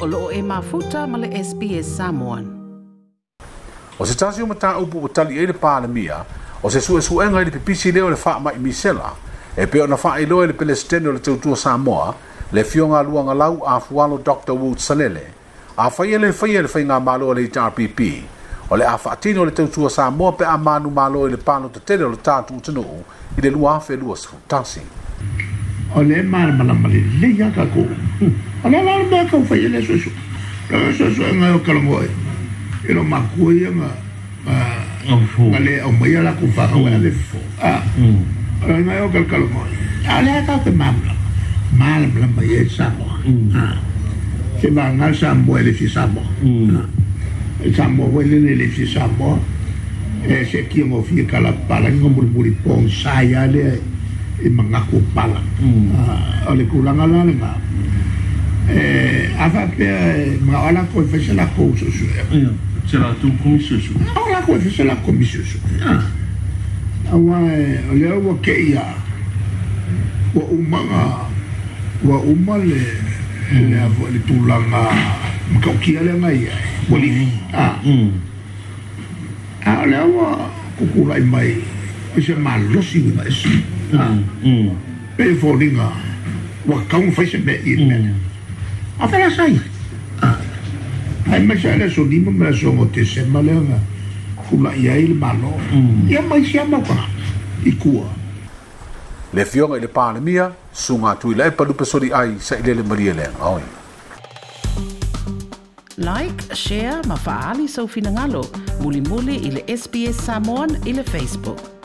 o loo e mafuta ma le SPS Samoan. O se tasi o mata upu o tali e le pālemia, o se sue su enga i le pipisi leo le faa mai misela, e peo na faa iloe le pelestene o le tautua Samoa, le fionga luanga lau a fualo Dr. Wood Salele, a whaia le whaia le whainga malo le HRPP, o le a o le tautua Samoa pe a manu malo i le pano te tele o le tātu utanu i le lua fe lua sa tasi. O le mara mala mali le ya ka ko le la me ka fa ile so so ka so so nga ka mo e no ma ko ye nga nga le o mai la ko fa o le fo ah. Nga o ka ka mo a le ka ke ma mal bla ma ye sa mo ah. Ke ba nga sa mo le fi sa mo e sa mo le le le fi sa mo e se ki mo fi ka la pala ngomul muri pong sa ya le e mangaku pala. Mm. uh, ole kuranga la lá e eh, ava pe ma ala ko fece la ko so so c'era tu comissio so ala ko fece la comissio o que ia wa umanga wa umale hmm. le avo le tulanga ka ki ale nga ia boli hmm. ah. Hmm. Ah ole o kukula mai. E se malosi wina esi. pe fo ringa wa kau fai se me i me a fela sai ai me sa le so di mo me so mo te se male nga kula ia il malo ia mai sia ma ka i kua Le fionga i le pālemia, sunga tui le palu pesori ai sa i le maria le ngoi. Like, share, ma faali sau finangalo. Muli muli i le SPS Samoan le Facebook.